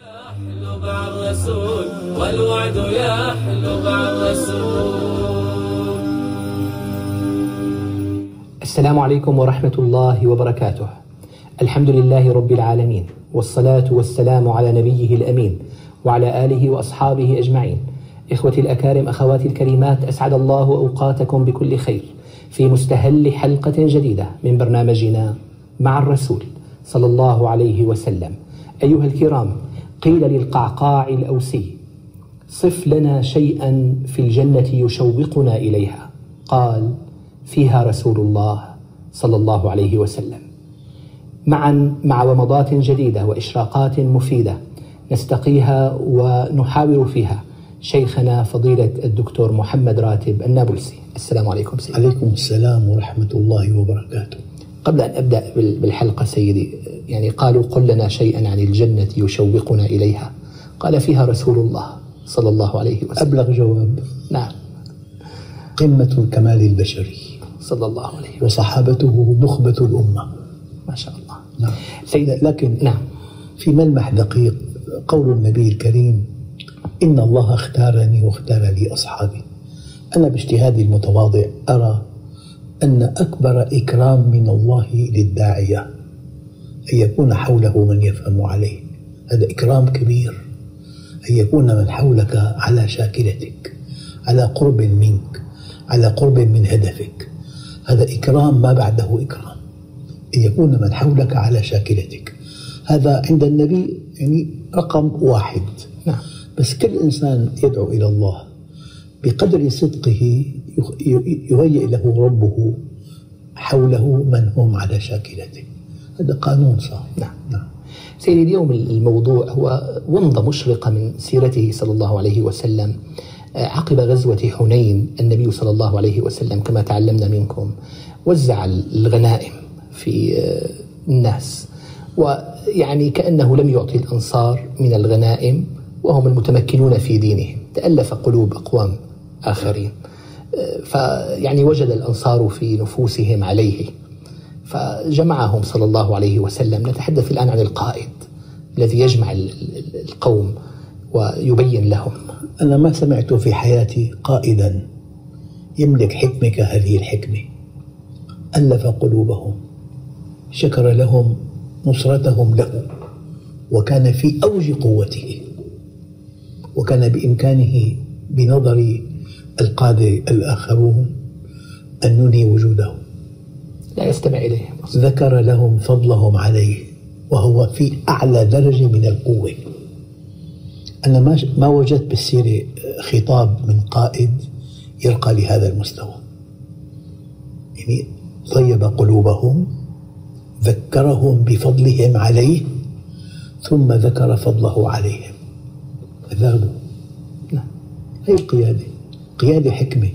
يحلو مع الرسول والوعد يحلو مع الرسول السلام عليكم ورحمة الله وبركاته. الحمد لله رب العالمين والصلاة والسلام على نبيه الأمين وعلى آله وأصحابه أجمعين. إخوتي الأكارم أخواتي الكريمات أسعد الله أوقاتكم بكل خير في مستهل حلقة جديدة من برنامجنا مع الرسول صلى الله عليه وسلم. أيها الكرام قيل للقعقاع الأوسي صف لنا شيئا في الجنة يشوقنا إليها. قال فيها رسول الله صلى الله عليه وسلم. معا مع ومضات جديدة وإشراقات مفيدة نستقيها ونحاور فيها شيخنا فضيلة الدكتور محمد راتب النابلسي. السلام عليكم سيدي. عليكم السلام ورحمة الله وبركاته. قبل أن أبدأ بال- بالحلقة سيدي يعني قالوا قل لنا شيئا عن الجنة يشوقنا إليها. قال فيها رسول الله صلى الله عليه وسلم. أبلغ جواب. نعم. قمة الكمال البشري صلى الله عليه وسلم. وصحابته نخبة الأمة. ما شاء الله. نعم. سيدي لكن نعم. في ملمح دقيق قول النبي الكريم إن الله اختارني واختار لي أصحابي. أنا باجتهادي المتواضع أرى أن أكبر إكرام من الله للداعية أن يكون حوله من يفهم عليه. هذا إكرام كبير. أن يكون من حولك على شاكلتك على قرب منك على قرب من هدفك. هذا إكرام ما بعده إكرام. أن يكون من حولك على شاكلتك. هذا عند النبي يعني رقم واحد. نعم. بس كل إنسان يدعو إلى الله بقدر صدقه يهيئ له ربه حوله من هم على شاكلته هذا قانون صار نعم. نعم. سيدي اليوم الموضوع هو ومضة مشرقة من سيرته صلى الله عليه وسلم آه، عقب غزوة حنين النبي صلى الله عليه وسلم كما تعلمنا منكم وزع الغنائم في آه، الناس ويعني كأنه لم يعطي الأنصار من الغنائم وهم المتمكنون في دينهم تألف قلوب أقوام آخرين فيعني وجد الأنصار في نفوسهم عليه. فجمعهم صلى الله عليه وسلم. نتحدث الآن عن القائد الذي يجمع ال- ال- القوم ويبين لهم. أنا ما سمعت في حياتي قائدا يملك حكمة كهذه الحكمة. ألف قلوبهم شكر لهم نصرتهم له وكان في أوج قوته وكان بإمكانه بنظر القادة الآخرون أن ننهي وجوده لا يستمع إليهم. ذكر لهم فضلهم عليه وهو في أعلى درجة من القوة. أنا ما ما وجدت بالسيرة خطاب من قائد يرقى لهذا المستوى. يعني طيب قلوبهم ذكرهم بفضلهم عليه ثم ذكر فضله عليهم. نعم. هي القيادة قيادة حكمة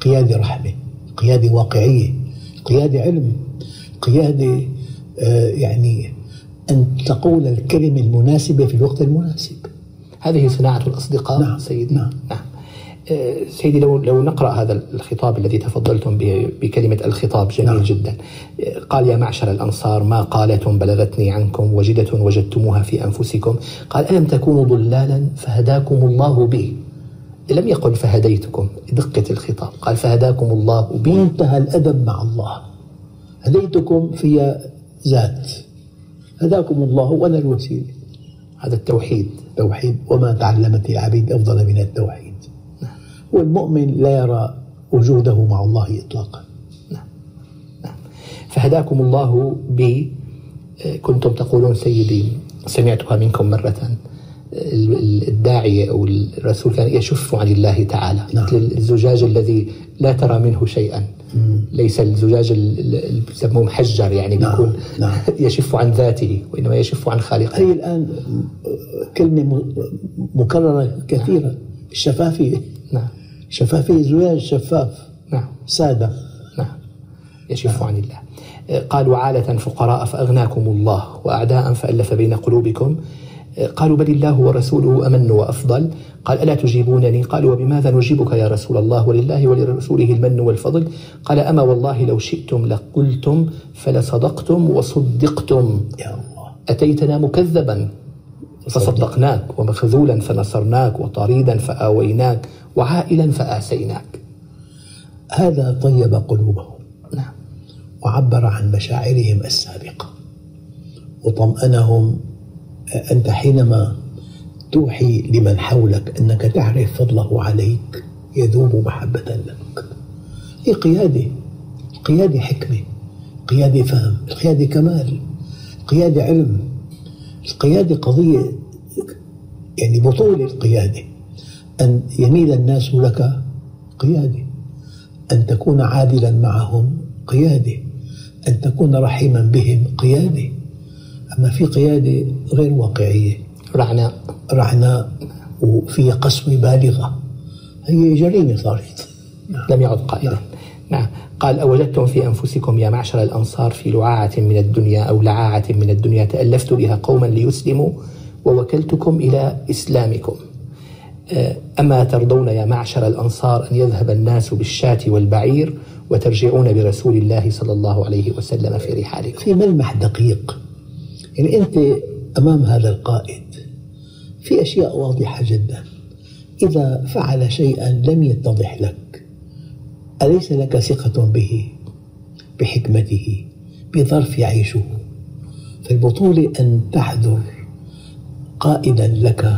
قيادة رحمة قيادة واقعية قيادة علم قيادة آه، يعني أن تقول الكلمة المناسبة في الوقت المناسب هذه صناعة الأصدقاء نعم، سيدي نعم. نعم. آه، سيدي لو لو نقرأ هذا الخطاب الذي تفضلتم به بكلمة الخطاب جميل نعم. جدا آه، قال يا معشر الأنصار ما قالة بلغتني عنكم وجدة وجدتموها في أنفسكم قال ألم تكونوا ضلالا فهداكم الله بي لم يقل فهديتكم دقة الخطاب. قال فهداكم الله بي. منتهى الأدب مع الله. هديتكم في ذات. هداكم الله وأنا الوسيلة. هذا التوحيد. توحيد. وما تعلمت العبيد أفضل من التوحيد. والمؤمن لا يرى وجوده مع الله إطلاقا. فهداكم الله ب كنتم تقولون سيدي. سمعتها منكم مرة. الداعية أو الرسول كان يشف عن الله تعالى نعم. مثل الزجاج الذي لا ترى منه شيئا. ليس الزجاج ال- ال- اللي بسموه محجر يعني نعم، بيكون نعم. يشف عن ذاته وإنما يشف عن خالقه. هي الآن كلمة مكررة كثيرة الشفافية. نعم. شفافية زجاج شفاف. نعم. سادة. نعم. يشف عن الله. قالوا عالة فقراء فأغناكم الله وأعداء فألف بين قلوبكم. قالوا بل الله ورسوله أمن وأفضل. قال ألا تجيبونني؟ قالوا وبماذا نجيبك يا رسول الله ولله ولرسوله المن والفضل؟ قال أما والله لو شئتم لقلتم فلصدقتم وصدقتم. يا الله. أتيتنا مكذبا فصدقناك ومخذولا فنصرناك وطريدا فآويناك وعائلا فآسيناك. هذا طيب قلوبهم. نعم. وعبر عن مشاعرهم السابقة. وطمأنهم أنت حينما توحي لمن حولك أنك تعرف فضله عليك يذوب محبة لك. هي قيادة قيادة حكمة قيادة فهم القيادة كمال القيادة علم. القيادة قضية يعني بطولة القيادة. أن يميل الناس لك قيادة. أن تكون عادلا معهم قيادة. أن تكون رحيما بهم قيادة. أما في قيادة غير واقعية. رعناء. رعناء وفيها قسوة بالغة. هي جريمة صارت. لم يعد قائدا نعم. قال أوجدتم في أنفسكم يا معشر الأنصار في لعاعة من الدنيا أو لعاعة من الدنيا تألفت بها قوما ليسلموا ووكلتكم إلى إسلامكم. آه، أما ترضون يا معشر الأنصار أن يذهب الناس بالشاة والبعير وترجعون برسول الله صلى الله عليه وسلم في رحالكم؟ في ملمح دقيق يعني أنت أمام هذا القائد في أشياء واضحة جدا. إذا فعل شيئا لم يتضح لك أليس لك ثقة به؟ بحكمته بظرف يعيشه فالبطولة أن تحذر قائدا لك.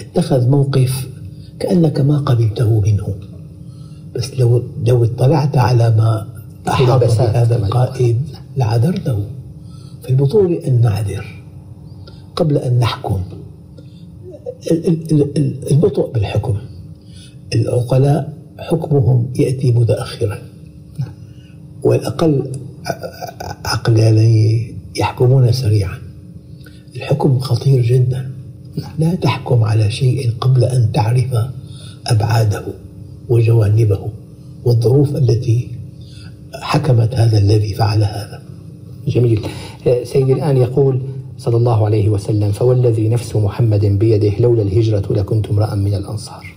اتخذ موقف كأنك ما قبلته منه. بس لو لو اطلعت على ما أحاط بهذا القائد لعذرته. فالبطولة أن نعذر قبل أن نحكم البطء بالحكم. العقلاء حكمهم يأتي متأخرا. والأقل عقلانية يحكمون سريعا. الحكم خطير جدا. لا تحكم على شيء قبل أن تعرف أبعاده وجوانبه والظروف التي حكمت هذا الذي فعل هذا. جميل. سيدي الآن يقول صلى الله عليه وسلم فوالذي نفس محمد بيده لولا الهجرة لكنت امرأ من الأنصار.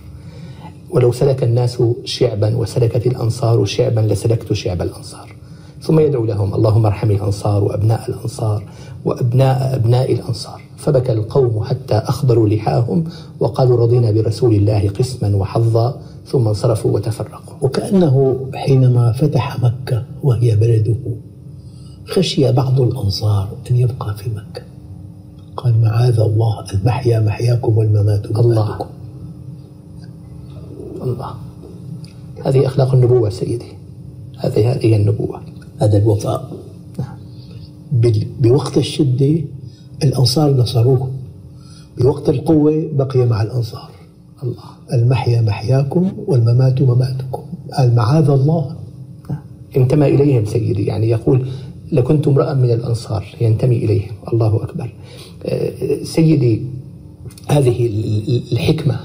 ولو سلك الناس شعبا وسلكت الأنصار شعبا لسلكت شعب الأنصار. ثم يدعو لهم اللهم ارحم الأنصار وأبناء الأنصار وأبناء أبناء الأنصار. فبكى القوم حتى أخضروا لحاهم وقالوا رضينا برسول الله قسما وحظا ثم انصرفوا وتفرقوا. وكأنه حينما فتح مكة وهي بلده خشي بعض الأنصار أن يبقى في مكة. قال معاذ الله المحيا محياكم والممات مماتكم. الله. الله. هذه أخلاق النبوة سيدي. هذه هذه النبوة. هذا الوفاء. نعم. بوقت الشدة الأنصار نصروه بوقت القوة بقي مع الأنصار. الله. المحيا محياكم والممات مماتكم. قال معاذ الله. نعم. انتمى إليهم سيدي. يعني يقول لكنت امرأ من الأنصار ينتمي إليهم الله أكبر. آه، سيدي هذه الحكمة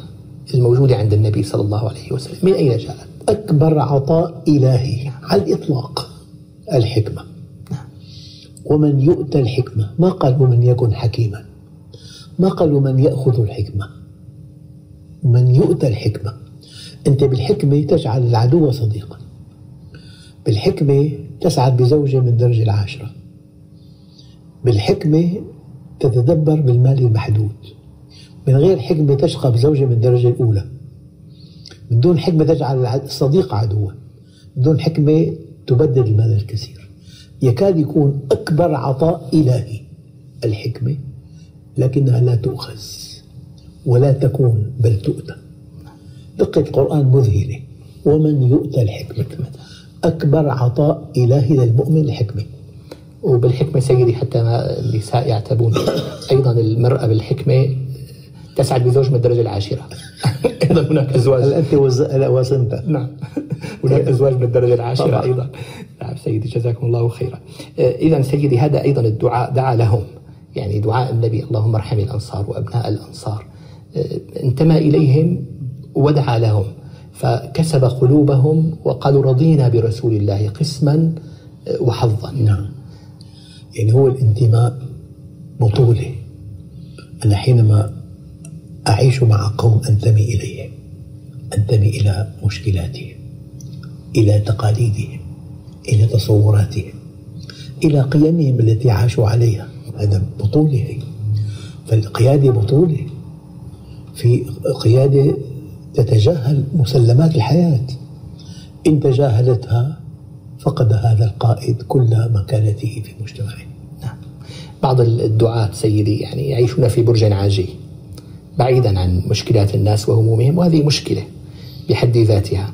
الموجودة عند النبي صلى الله عليه وسلم من أين جاءت؟ أكبر عطاء إلهي على الإطلاق الحكمة. ومن يؤتى الحكمة؟ ما قال ومن يكن حكيما؟ ما قال ومن يأخذ الحكمة؟ من يؤتى الحكمة. أنت بالحكمة تجعل العدو صديقا. بالحكمة تسعد بزوجة من الدرجة العاشرة. بالحكمة تتدبر بالمال المحدود. من غير حكمة تشقى بزوجة من الدرجة الأولى. من دون حكمة تجعل الصديق عدوا. من دون حكمة تبدد المال الكثير. يكاد يكون أكبر عطاء إلهي الحكمة لكنها لا تؤخذ ولا تكون بل تؤتى. دقة القرآن مذهلة. ومن يؤتى الحكمة؟ أكبر عطاء إلهي للمؤمن الحكمة. وبالحكمة سيدي حتى النساء يعتبون أيضا المرأة بالحكمة تسعد بزوج من الدرجة العاشرة. أيضا هناك أزواج. هل أنت وزنت. نعم. هناك أزواج من الدرجة العاشرة طبعا. أيضا. نعم سيدي جزاكم الله خيرا. آه، إذا سيدي هذا أيضا الدعاء دعا لهم. يعني دعاء النبي اللهم ارحم الأنصار وأبناء الأنصار. آه، انتمى إليهم ودعا لهم. فكسب قلوبهم وقالوا رضينا برسول الله قسما آه، وحظا. نعم. يعني هو الانتماء بطولة. أنا حينما أعيش مع قوم أنتمي إليهم أنتمي إلى مشكلاتهم إلى تقاليدهم إلى تصوراتهم إلى قيمهم التي عاشوا عليها. هذا بطولة. هي فالقيادة بطولة. في قيادة تتجاهل مسلمات الحياة إن تجاهلتها فقد هذا القائد كل مكانته في مجتمعه نعم. بعض الدعاة سيدي يعني يعيشون في برج عاجي بعيدا عن مشكلات الناس وهمومهم وهذه مشكلة بحد ذاتها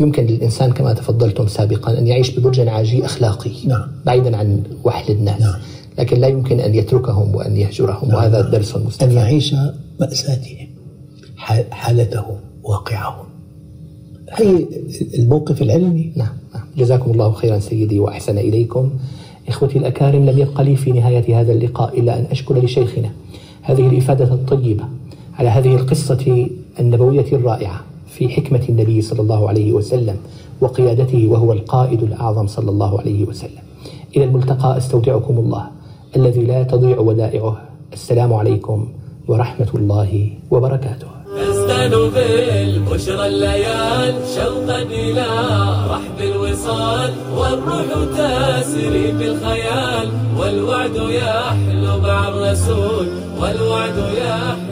يمكن للإنسان كما تفضلتم سابقا أن يعيش ببرج عاجي أخلاقي نعم. بعيدا عن وحل الناس نعم. لكن لا يمكن أن يتركهم وأن يهجرهم نعم. وهذا درس أن مستفاد يعيش مأساتهم حالتهم واقعهم. هي الموقف العلمي؟ نعم نعم. جزاكم الله خيرا سيدي وأحسن إليكم. إخوتي الأكارم لم يبق لي في نهاية هذا اللقاء إلا أن أشكر لشيخنا هذه الإفادة الطيبة على هذه القصة النبوية الرائعة في حكمة النبي صلى الله عليه وسلم وقيادته وهو القائد الأعظم صلى الله عليه وسلم. إلى الملتقى أستودعكم الله الذي لا تضيع ودائعه. السلام عليكم ورحمة الله وبركاته. تزدان بالبشرى الليال شوقا إلى رحب الوصال. والروح تسري بالخيال والوعد يحلو مع الرسول والوعد يحلو